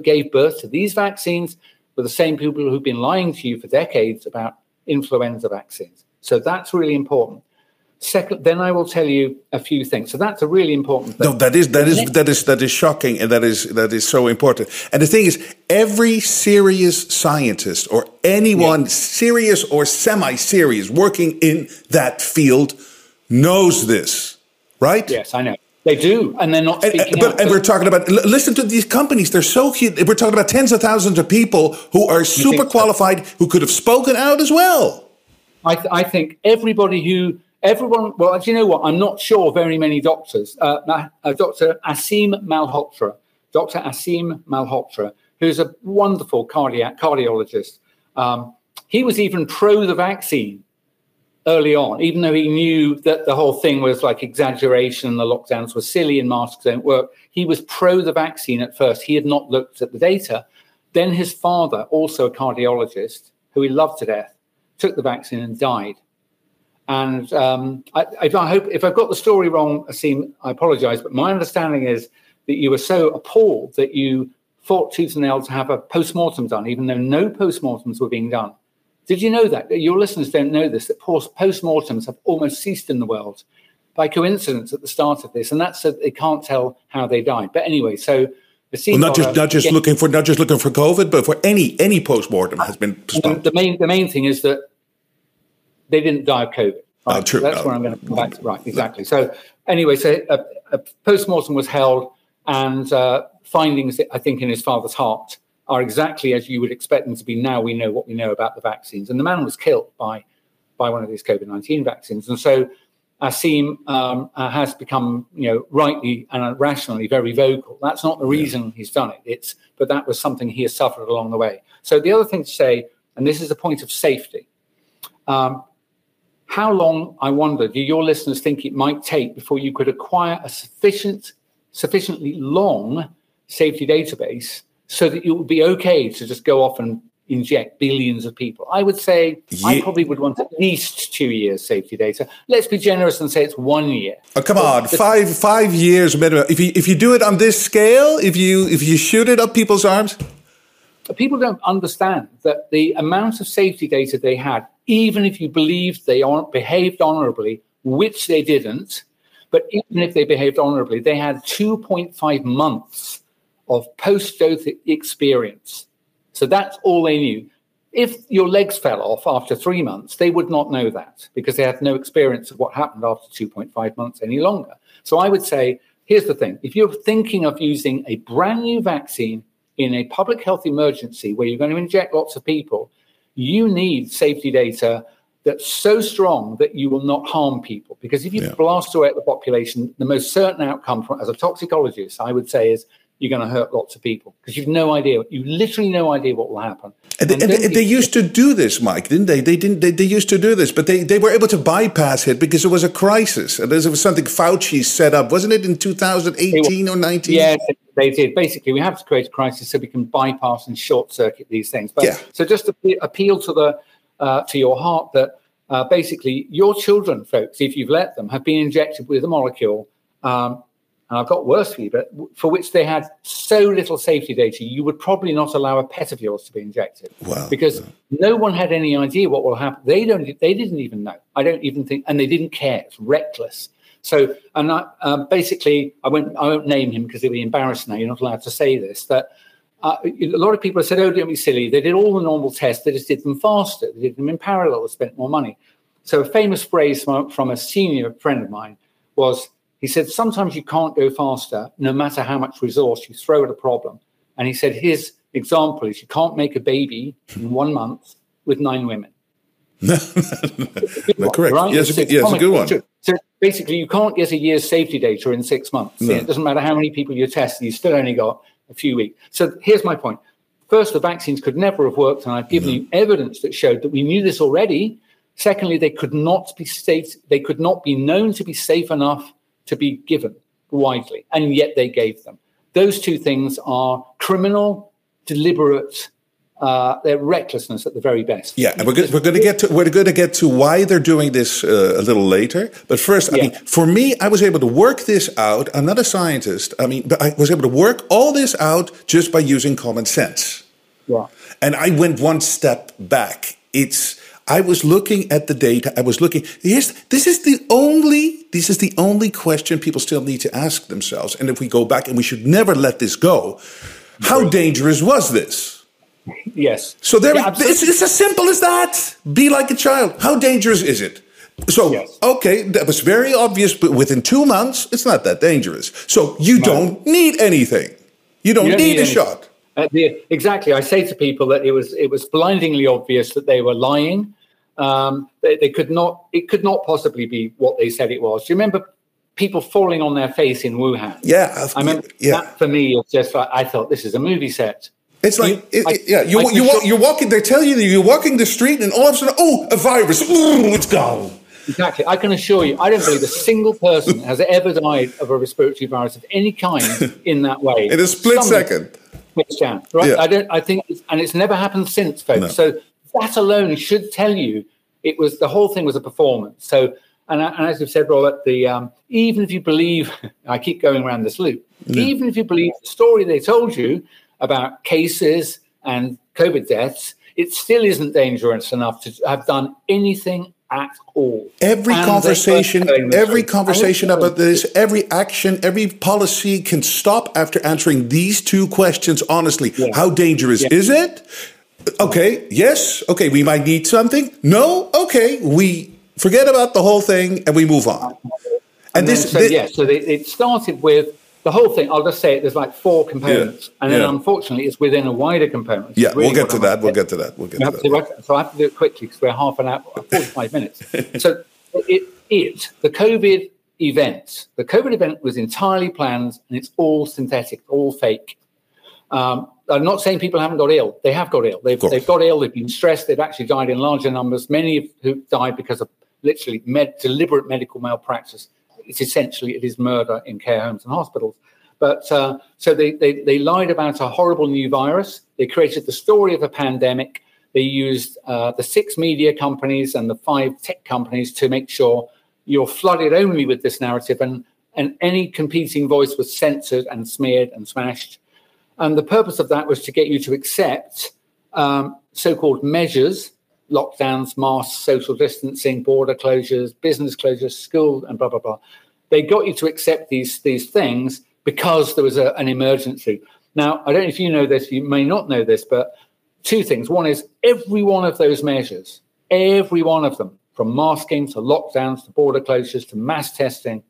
gave birth to these vaccines were the same people who've been lying to you for decades about influenza vaccines. So that's really important. Second, then I will tell you a few things. So that's a really important thing. No, that is that is that is that is shocking, and that is that is so important. And the thing is, every serious scientist or anyone yeah. serious or semi-serious working in that field knows this, right? Yes, I know. They do, and they're not speaking and, but, and we're talking about listen to these companies; they're so cute. We're talking about tens of thousands of people who are super qualified, so? who could have spoken out as well. I, th- I think everybody who everyone. Well, do you know what? I'm not sure very many doctors. Uh, uh, Dr. Aseem Malhotra, Dr. Aseem Malhotra, who's a wonderful cardiac cardiologist. Um, he was even pro the vaccine early on, even though he knew that the whole thing was like exaggeration and the lockdowns were silly and masks don't work, he was pro the vaccine at first. He had not looked at the data. Then his father, also a cardiologist, who he loved to death, took the vaccine and died. And um, I, if I hope if I've got the story wrong, Aseem, I apologize. But my understanding is that you were so appalled that you fought tooth and nail to have a post-mortem done, even though no post-mortems were being done. Did you know that? Your listeners don't know this, that post-mortems have almost ceased in the world by coincidence at the start of this. And that's so they can't tell how they died. But anyway, so well, not just not just looking for not just looking for COVID, but for any any post-mortem has been stopped. The main the main thing is that they didn't die of COVID. Right? Oh, true. That's oh. where I'm going to come back to. Right, exactly. So anyway, so a, a post-mortem was held and uh, findings, I think, in his father's heart are exactly as you would expect them to be. Now we know what we know about the vaccines, and the man was killed by by one of these COVID nineteen vaccines, and so Aseem um, uh, has become, you know, rightly and rationally very vocal. That's not the reason he's done it. It's but that was something he has suffered along the way. So the other thing to say, and this is a point of safety. Um, how long, I wonder, do your listeners think it might take before you could acquire a sufficient, sufficiently long safety database so that it would be okay to just go off and inject billions of people. I would say yeah. I probably would want at least two years safety data. Let's be generous and say it's one year. Oh come on, the, five five years minimum. If you if you do it on this scale, if you if you shoot it up people's arms. People don't understand that the amount of safety data they had, even if you believed they behaved honorably, which they didn't, but even if they behaved honorably, they had 2.5 months of post dose experience. So that's all they knew. If your legs fell off after three months, they would not know that because they had no experience of what happened after 2.5 months any longer. So I would say here's the thing if you're thinking of using a brand new vaccine in a public health emergency where you're going to inject lots of people, you need safety data that's so strong that you will not harm people. Because if you yeah. blast away at the population, the most certain outcome from, as a toxicologist, I would say, is you're going to hurt lots of people because you've no idea. You literally no idea what will happen. And, and, they, they, used to do this, Mike, didn't they? They didn't. They, they, used to do this, but they, they were able to bypass it because it was a crisis. And there was something Fauci set up, wasn't it, in 2018 or 19? Yes, they did. Basically, we have to create a crisis so we can bypass and short circuit these things. But yeah. so just to appeal to the uh, to your heart that uh, basically your children, folks, if you've let them, have been injected with a molecule. Um, and I've got worse for you, but for which they had so little safety data, you would probably not allow a pet of yours to be injected wow. because no one had any idea what will happen. They don't. They didn't even know. I don't even think, and they didn't care. It's reckless. So, and I, uh, basically, I won't. I won't name him because he'll be embarrassed now. You're not allowed to say this. That uh, a lot of people have said, "Oh, don't be silly." They did all the normal tests. They just did them faster. They did them in parallel. They spent more money. So, a famous phrase from, from a senior friend of mine was he said, sometimes you can't go faster, no matter how much resource you throw at a problem. And he said, his example is you can't make a baby in hmm. one month with nine women. no, correct. Right? Yes, it's, yes, a good one. So basically, you can't get a year's safety data in six months. No. It doesn't matter how many people you test, you still only got a few weeks. So here's my point. First, the vaccines could never have worked, and I've given no. you evidence that showed that we knew this already. Secondly, they could not be safe, they could not be known to be safe enough to be given widely, and yet they gave them. Those two things are criminal, deliberate, uh, their recklessness at the very best. Yeah, and we're, we're going to get to we're going to get to why they're doing this uh, a little later. But first, I yeah. mean, for me, I was able to work this out. I'm not a scientist. I mean, but I was able to work all this out just by using common sense. Yeah. And I went one step back. It's I was looking at the data. I was looking. Here's this is the only this is the only question people still need to ask themselves. And if we go back, and we should never let this go, how dangerous was this? Yes. So there, yeah, it's, it's, as simple as that. Be like a child. How dangerous is it? So yes. okay, that was very obvious, but within two months, it's not that dangerous. So you no. don't need anything. You don't, you don't need, need, a shot. Uh, the, exactly. I say to people that it was it was blindingly obvious that they were lying um, they, they, could not. It could not possibly be what they said it was. Do you remember people falling on their face in Wuhan? Yeah, I remember. Yeah. That for me, it's just like I thought this is a movie set. It's like, you, it, I, yeah, you, you, you, you're walking, they tell you that you're walking the street and all of a sudden, oh, a virus, ooh, it's gone. Exactly. I can assure you, I don't believe a single person has ever died of a respiratory virus of any kind in that way. in a split second. down, right? Yeah. I don't, I think, and it's never happened since, folks. No. So that alone should tell you it was the whole thing was a performance. So, and, and as you've said, Robert, the um, even if you believe, I keep going around this loop. Even if you believe the story they told you about cases and COVID deaths, it still isn't dangerous enough to have done anything at all. Every and conversation, every conversation about this, every action, every policy can stop after answering these two questions honestly. Yeah. How dangerous yeah. is it? Okay, yes. Okay, we might need something. No, okay, we forget about the whole thing and we move on. And, and this, so, this, yeah, so they, it started with the whole thing. I'll just say it. There's like four components, yeah, and then yeah. unfortunately, it's within a wider component. Yeah, really we'll get to that. We'll get to that. We'll get to that. so I have to do it quickly because we're half an hour, forty-five minutes. So it, it, the COVID event, the COVID event was entirely planned, and it's all synthetic, all fake. Um, I'm not saying people haven't got ill. They have got ill. They've, they've got ill. They've been stressed. They've actually died in larger numbers. Many of who died because of literally med, deliberate medical malpractice. It's essentially it is murder in care homes and hospitals. But uh, so they, they, they lied about a horrible new virus. They created the story of a pandemic. They used uh, the six media companies and the five tech companies to make sure you're flooded only with this narrative, and and any competing voice was censored and smeared and smashed. And the purpose of that was to get you to accept um, so called measures lockdowns, masks, social distancing, border closures, business closures, school, and blah, blah, blah. They got you to accept these, these things because there was a, an emergency. Now, I don't know if you know this, you may not know this, but two things. One is every one of those measures, every one of them, from masking to lockdowns to border closures to mass testing,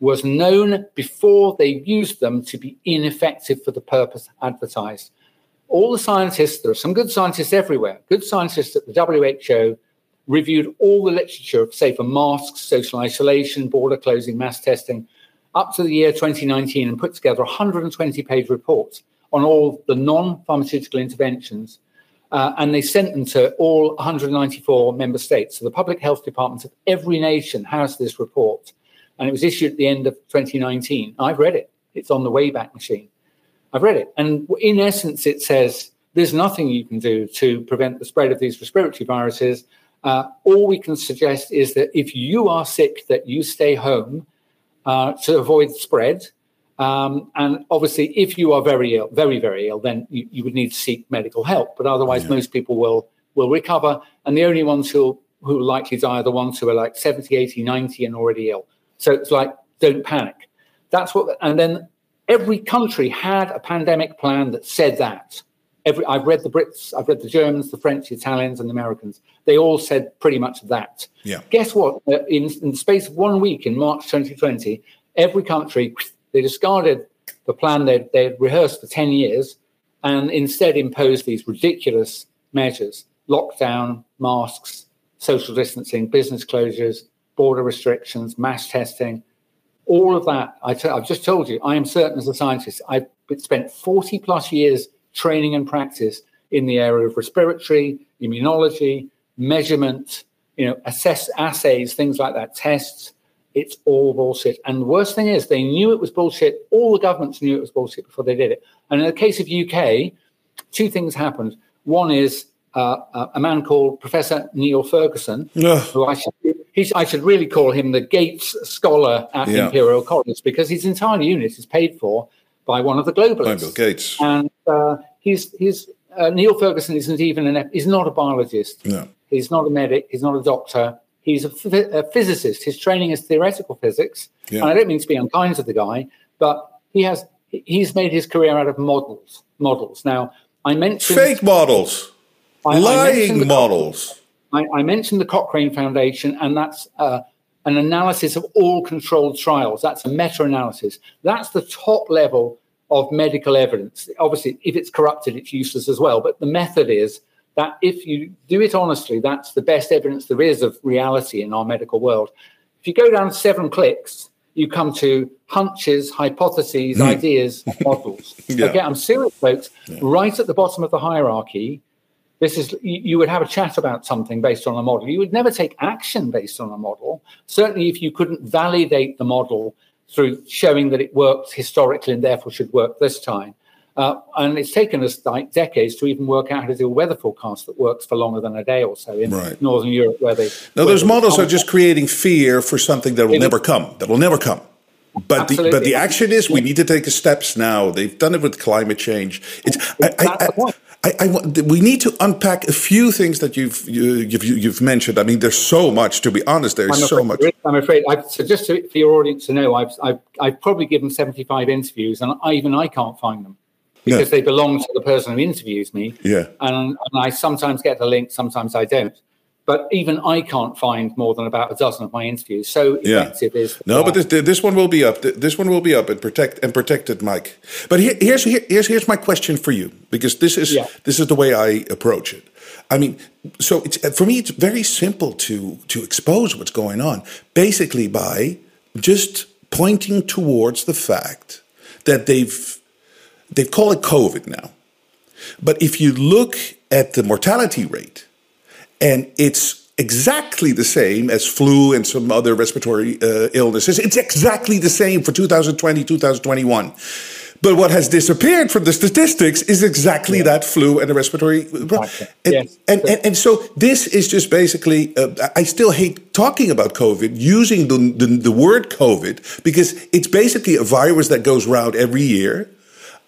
was known before they used them to be ineffective for the purpose advertised. All the scientists, there are some good scientists everywhere, good scientists at the WHO reviewed all the literature, say for masks, social isolation, border closing, mass testing, up to the year 2019 and put together a 120 page report on all the non pharmaceutical interventions. Uh, and they sent them to all 194 member states. So the public health departments of every nation has this report and it was issued at the end of 2019. I've read it. It's on the Wayback Machine. I've read it, and in essence, it says there's nothing you can do to prevent the spread of these respiratory viruses. Uh, all we can suggest is that if you are sick, that you stay home uh, to avoid spread. Um, and obviously, if you are very ill, very very ill, then you, you would need to seek medical help. But otherwise, yeah. most people will will recover, and the only ones who who likely die are the ones who are like 70, 80, 90 and already ill. So it's like, don't panic. That's what, and then every country had a pandemic plan that said that. Every, I've read the Brits, I've read the Germans, the French, the Italians, and the Americans. They all said pretty much that. Yeah. Guess what? Uh, in, in the space of one week in March 2020, every country they discarded the plan they'd, they'd rehearsed for 10 years and instead imposed these ridiculous measures lockdown, masks, social distancing, business closures, border restrictions, mass testing, all of that. i t- I've just told you, I am certain as a scientist, I've spent 40 plus years training and practice in the area of respiratory, immunology, measurement, you know, assess assays, things like that, tests. It's all bullshit. And the worst thing is, they knew it was bullshit. All the governments knew it was bullshit before they did it. And in the case of UK, two things happened. One is uh, a man called Professor Neil Ferguson, who I should, I should really call him the Gates Scholar at yeah. Imperial College because his entire unit is paid for by one of the globalists. Bill Gates. And uh, he's, he's uh, Neil Ferguson isn't even an, he's not a biologist. No. He's not a medic. He's not a doctor. He's a, a physicist. His training is theoretical physics. Yeah. And I don't mean to be unkind to the guy, but he has he's made his career out of models. Models. Now, I mentioned fake models. I, Lying I models. I, I, mentioned the Cochrane Foundation, and that's uh, an analysis of all controlled trials. That's a meta analysis. That's the top level of medical evidence. Obviously, if it's corrupted, it's useless as well. But the method is that if you do it honestly, that's the best evidence there is of reality in our medical world. If you go down seven clicks, you come to hunches, hypotheses, mm. ideas, models. yeah. Okay, I'm serious, folks. Yeah. Right at the bottom of the hierarchy this is you would have a chat about something based on a model. You would never take action based on a model. Certainly, if you couldn't validate the model through showing that it worked historically and therefore should work this time. Uh, and it's taken us like decades to even work out how to do a weather forecast that works for longer than a day or so in right. Northern Europe, where they. Now, those models are just creating fear for something that will it never come. That will never come. But the but the action is we need to take the steps now. They've done it with climate change. It's I, I, I, I, I, we need to unpack a few things that you've you, have you, you've mentioned. I mean, there's so much. To be honest, there's I'm so much. I'm afraid. I've, so just to, for your audience to know, I've, I've I've probably given 75 interviews, and I, even I can't find them because they belong to the person who interviews me. Yeah. And, and I sometimes get the link, sometimes I don't but even I can't find more than about a dozen of my interviews. So effective yeah. is no, but this, this one will be up. This one will be up and protect and protected, Mike. But here, here's here's here's my question for you because this is yeah. this is the way I approach it. I mean, so it's for me, it's very simple to to expose what's going on, basically by just pointing towards the fact that they've they call it COVID now, but if you look at the mortality rate and it's exactly the same as flu and some other respiratory uh, illnesses. It's exactly the same for 2020, 2021. But what has disappeared from the statistics is exactly yeah. that flu and the respiratory. And, yes. and, and, and, so this is just basically, uh, I still hate talking about COVID, using the, the, the, word COVID, because it's basically a virus that goes around every year.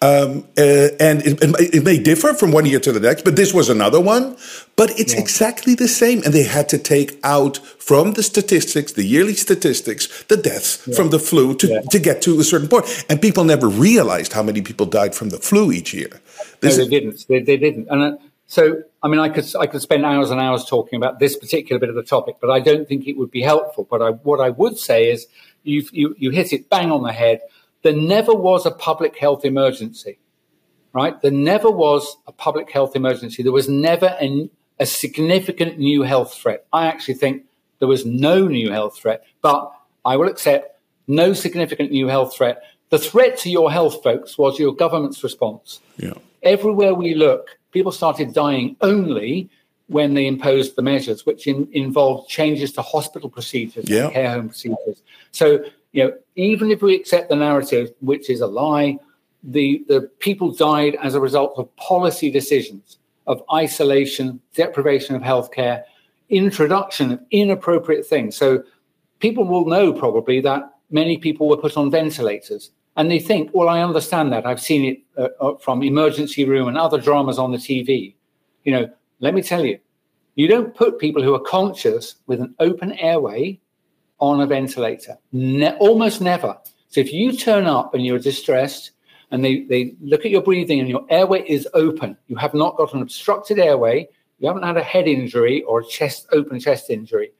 Um, uh, and it, it, may differ from one year to the next, but this was another one. But it's yeah. exactly the same. And they had to take out from the statistics, the yearly statistics, the deaths yeah. from the flu to, yeah. to get to a certain point. And people never realized how many people died from the flu each year. This no, they didn't. They, they didn't. And uh, so, I mean, I could I could spend hours and hours talking about this particular bit of the topic, but I don't think it would be helpful. But I, what I would say is, you you you hit it bang on the head. There never was a public health emergency, right? There never was a public health emergency. There was never a, a significant new health threat. I actually think there was no new health threat, but I will accept no significant new health threat. The threat to your health, folks, was your government's response. Yeah. Everywhere we look, people started dying only when they imposed the measures, which in, involved changes to hospital procedures, yeah. care home procedures. So, you know, even if we accept the narrative, which is a lie, the, the people died as a result of policy decisions of isolation, deprivation of healthcare, introduction of inappropriate things. So people will know probably that many people were put on ventilators and they think, well, I understand that. I've seen it uh, uh, from Emergency Room and other dramas on the TV. You know, let me tell you, you don't put people who are conscious with an open airway on a ventilator. Ne- almost never. So if you turn up and you're distressed and they, they look at your breathing and your airway is open, you have not got an obstructed airway, you haven't had a head injury or a chest open chest injury,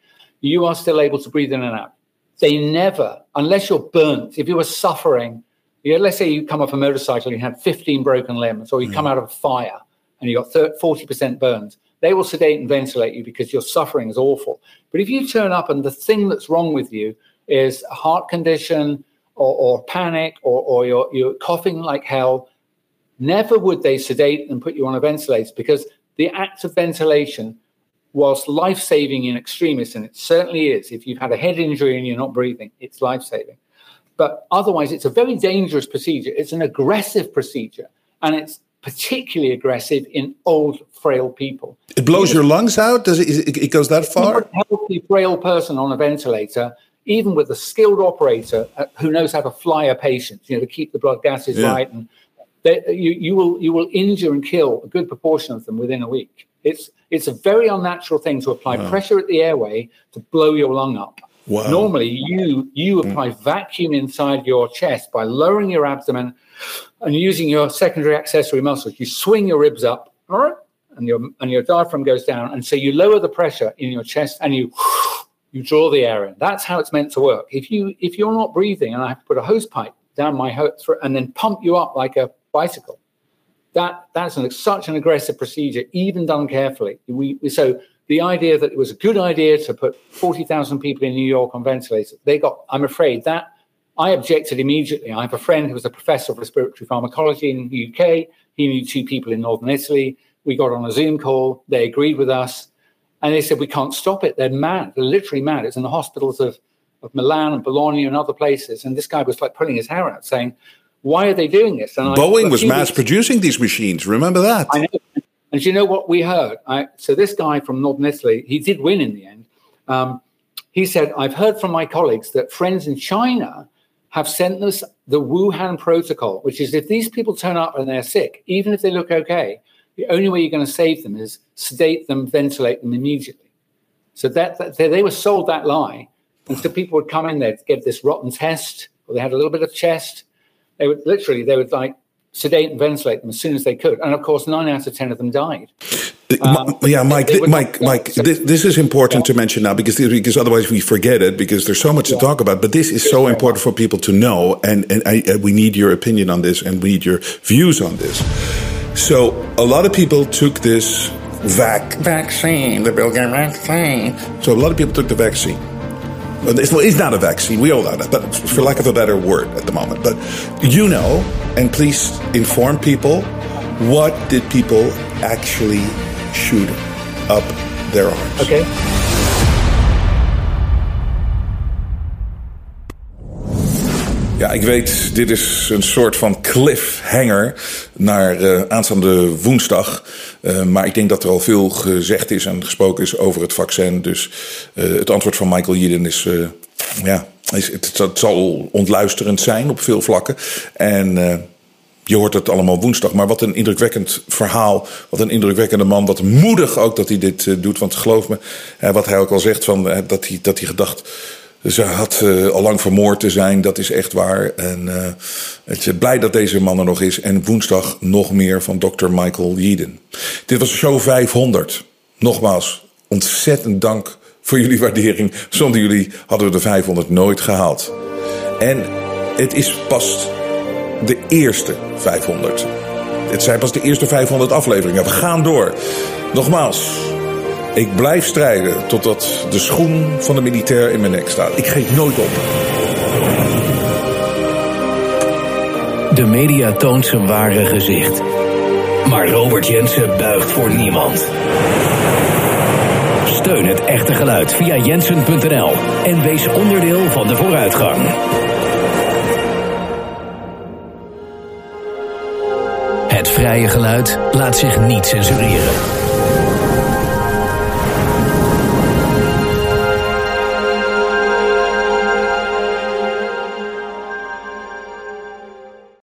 you are still able to breathe in and out. They never, unless you're burnt, if you were suffering, you know, let's say you come off a motorcycle and you had 15 broken limbs, or you mm. come out of a fire and you got 30, 40% burns, they will sedate and ventilate you because your suffering is awful. But if you turn up and the thing that's wrong with you is a heart condition or, or panic or, or you're, you're coughing like hell, never would they sedate and put you on a ventilator because the act of ventilation whilst life saving in extremis, and it certainly is, if you've had a head injury and you're not breathing, it's life saving. But otherwise, it's a very dangerous procedure. It's an aggressive procedure, and it's particularly aggressive in old, frail people. It blows your lungs out. Does it? It goes that far. A healthy, frail person on a ventilator, even with a skilled operator uh, who knows how to fly a patient, you know, to keep the blood gases yeah. right, and they, you, you will you will injure and kill a good proportion of them within a week. It's it's a very unnatural thing to apply wow. pressure at the airway to blow your lung up. Wow. Normally, you you apply mm. vacuum inside your chest by lowering your abdomen and using your secondary accessory muscles. You swing your ribs up, all right, and your and your diaphragm goes down, and so you lower the pressure in your chest and you you draw the air in. That's how it's meant to work. If you if you're not breathing, and I have to put a hose pipe down my throat and then pump you up like a bicycle, that that's an, such an aggressive procedure, even done carefully. We, so the idea that it was a good idea to put 40,000 people in New York on ventilators, they got, I'm afraid that I objected immediately. I have a friend who was a professor of respiratory pharmacology in the UK. He knew two people in Northern Italy. We got on a Zoom call. They agreed with us. And they said, we can't stop it. They're mad. They're literally mad. It's in the hospitals of, of Milan and Bologna and other places. And this guy was like pulling his hair out saying, why are they doing this? And Boeing I, was mass weeks, producing these machines. Remember that? I know. And you know what we heard? I, so this guy from Northern Italy, he did win in the end. Um, he said, "I've heard from my colleagues that friends in China have sent us the Wuhan protocol, which is if these people turn up and they're sick, even if they look okay, the only way you're going to save them is sedate them, ventilate them immediately." So that, that they were sold that lie, and so people would come in they'd get this rotten test, or they had a little bit of chest they would literally they would like sedate and ventilate them as soon as they could, and of course, nine out of ten of them died. Um, yeah, Mike, th- Mike, Mike. This, this, is important yeah. to mention now because because otherwise we forget it because there's so much yeah. to talk about. But this is so important for people to know, and and I, uh, we need your opinion on this, and we need your views on this. So a lot of people took this vac vaccine, the Bill Gates vaccine. So a lot of people took the vaccine. It's not a vaccine. We all know that, but for lack of a better word at the moment. But you know, and please inform people what did people actually shoot up their arms? Okay. Ja, ik weet, dit is een soort van cliffhanger naar uh, aanstaande woensdag. Uh, maar ik denk dat er al veel gezegd is en gesproken is over het vaccin. Dus uh, het antwoord van Michael Jeden is, ja, is, het, zal ontluisterend zijn op veel vlakken. En je hoort het allemaal woensdag. Maar wat een indrukwekkend verhaal. Wat een indrukwekkende man. Wat moedig ook dat hij dit doet. Want geloof me, wat hij ook al zegt, van, dat, hij, dat hij gedacht. Ze had al lang vermoord te zijn, dat is echt waar. En het is blij dat deze man er nog is. En woensdag nog meer van Dr. Michael Yeadon. Dit was show 500. Nogmaals, ontzettend dank voor jullie waardering. Zonder jullie hadden we de 500 nooit gehaald. En het is pas de eerste 500. Het zijn pas de eerste 500 afleveringen. We gaan door. Nogmaals, ik blijf strijden totdat de schoen van de militair in mijn nek staat. Ik geef nooit op. De media toont zijn ware gezicht. Maar Robert Jensen buigt voor niemand. Steun het echte geluid via jensen.nl en wees onderdeel van de vooruitgang. Het vrije geluid laat zich niet censureren.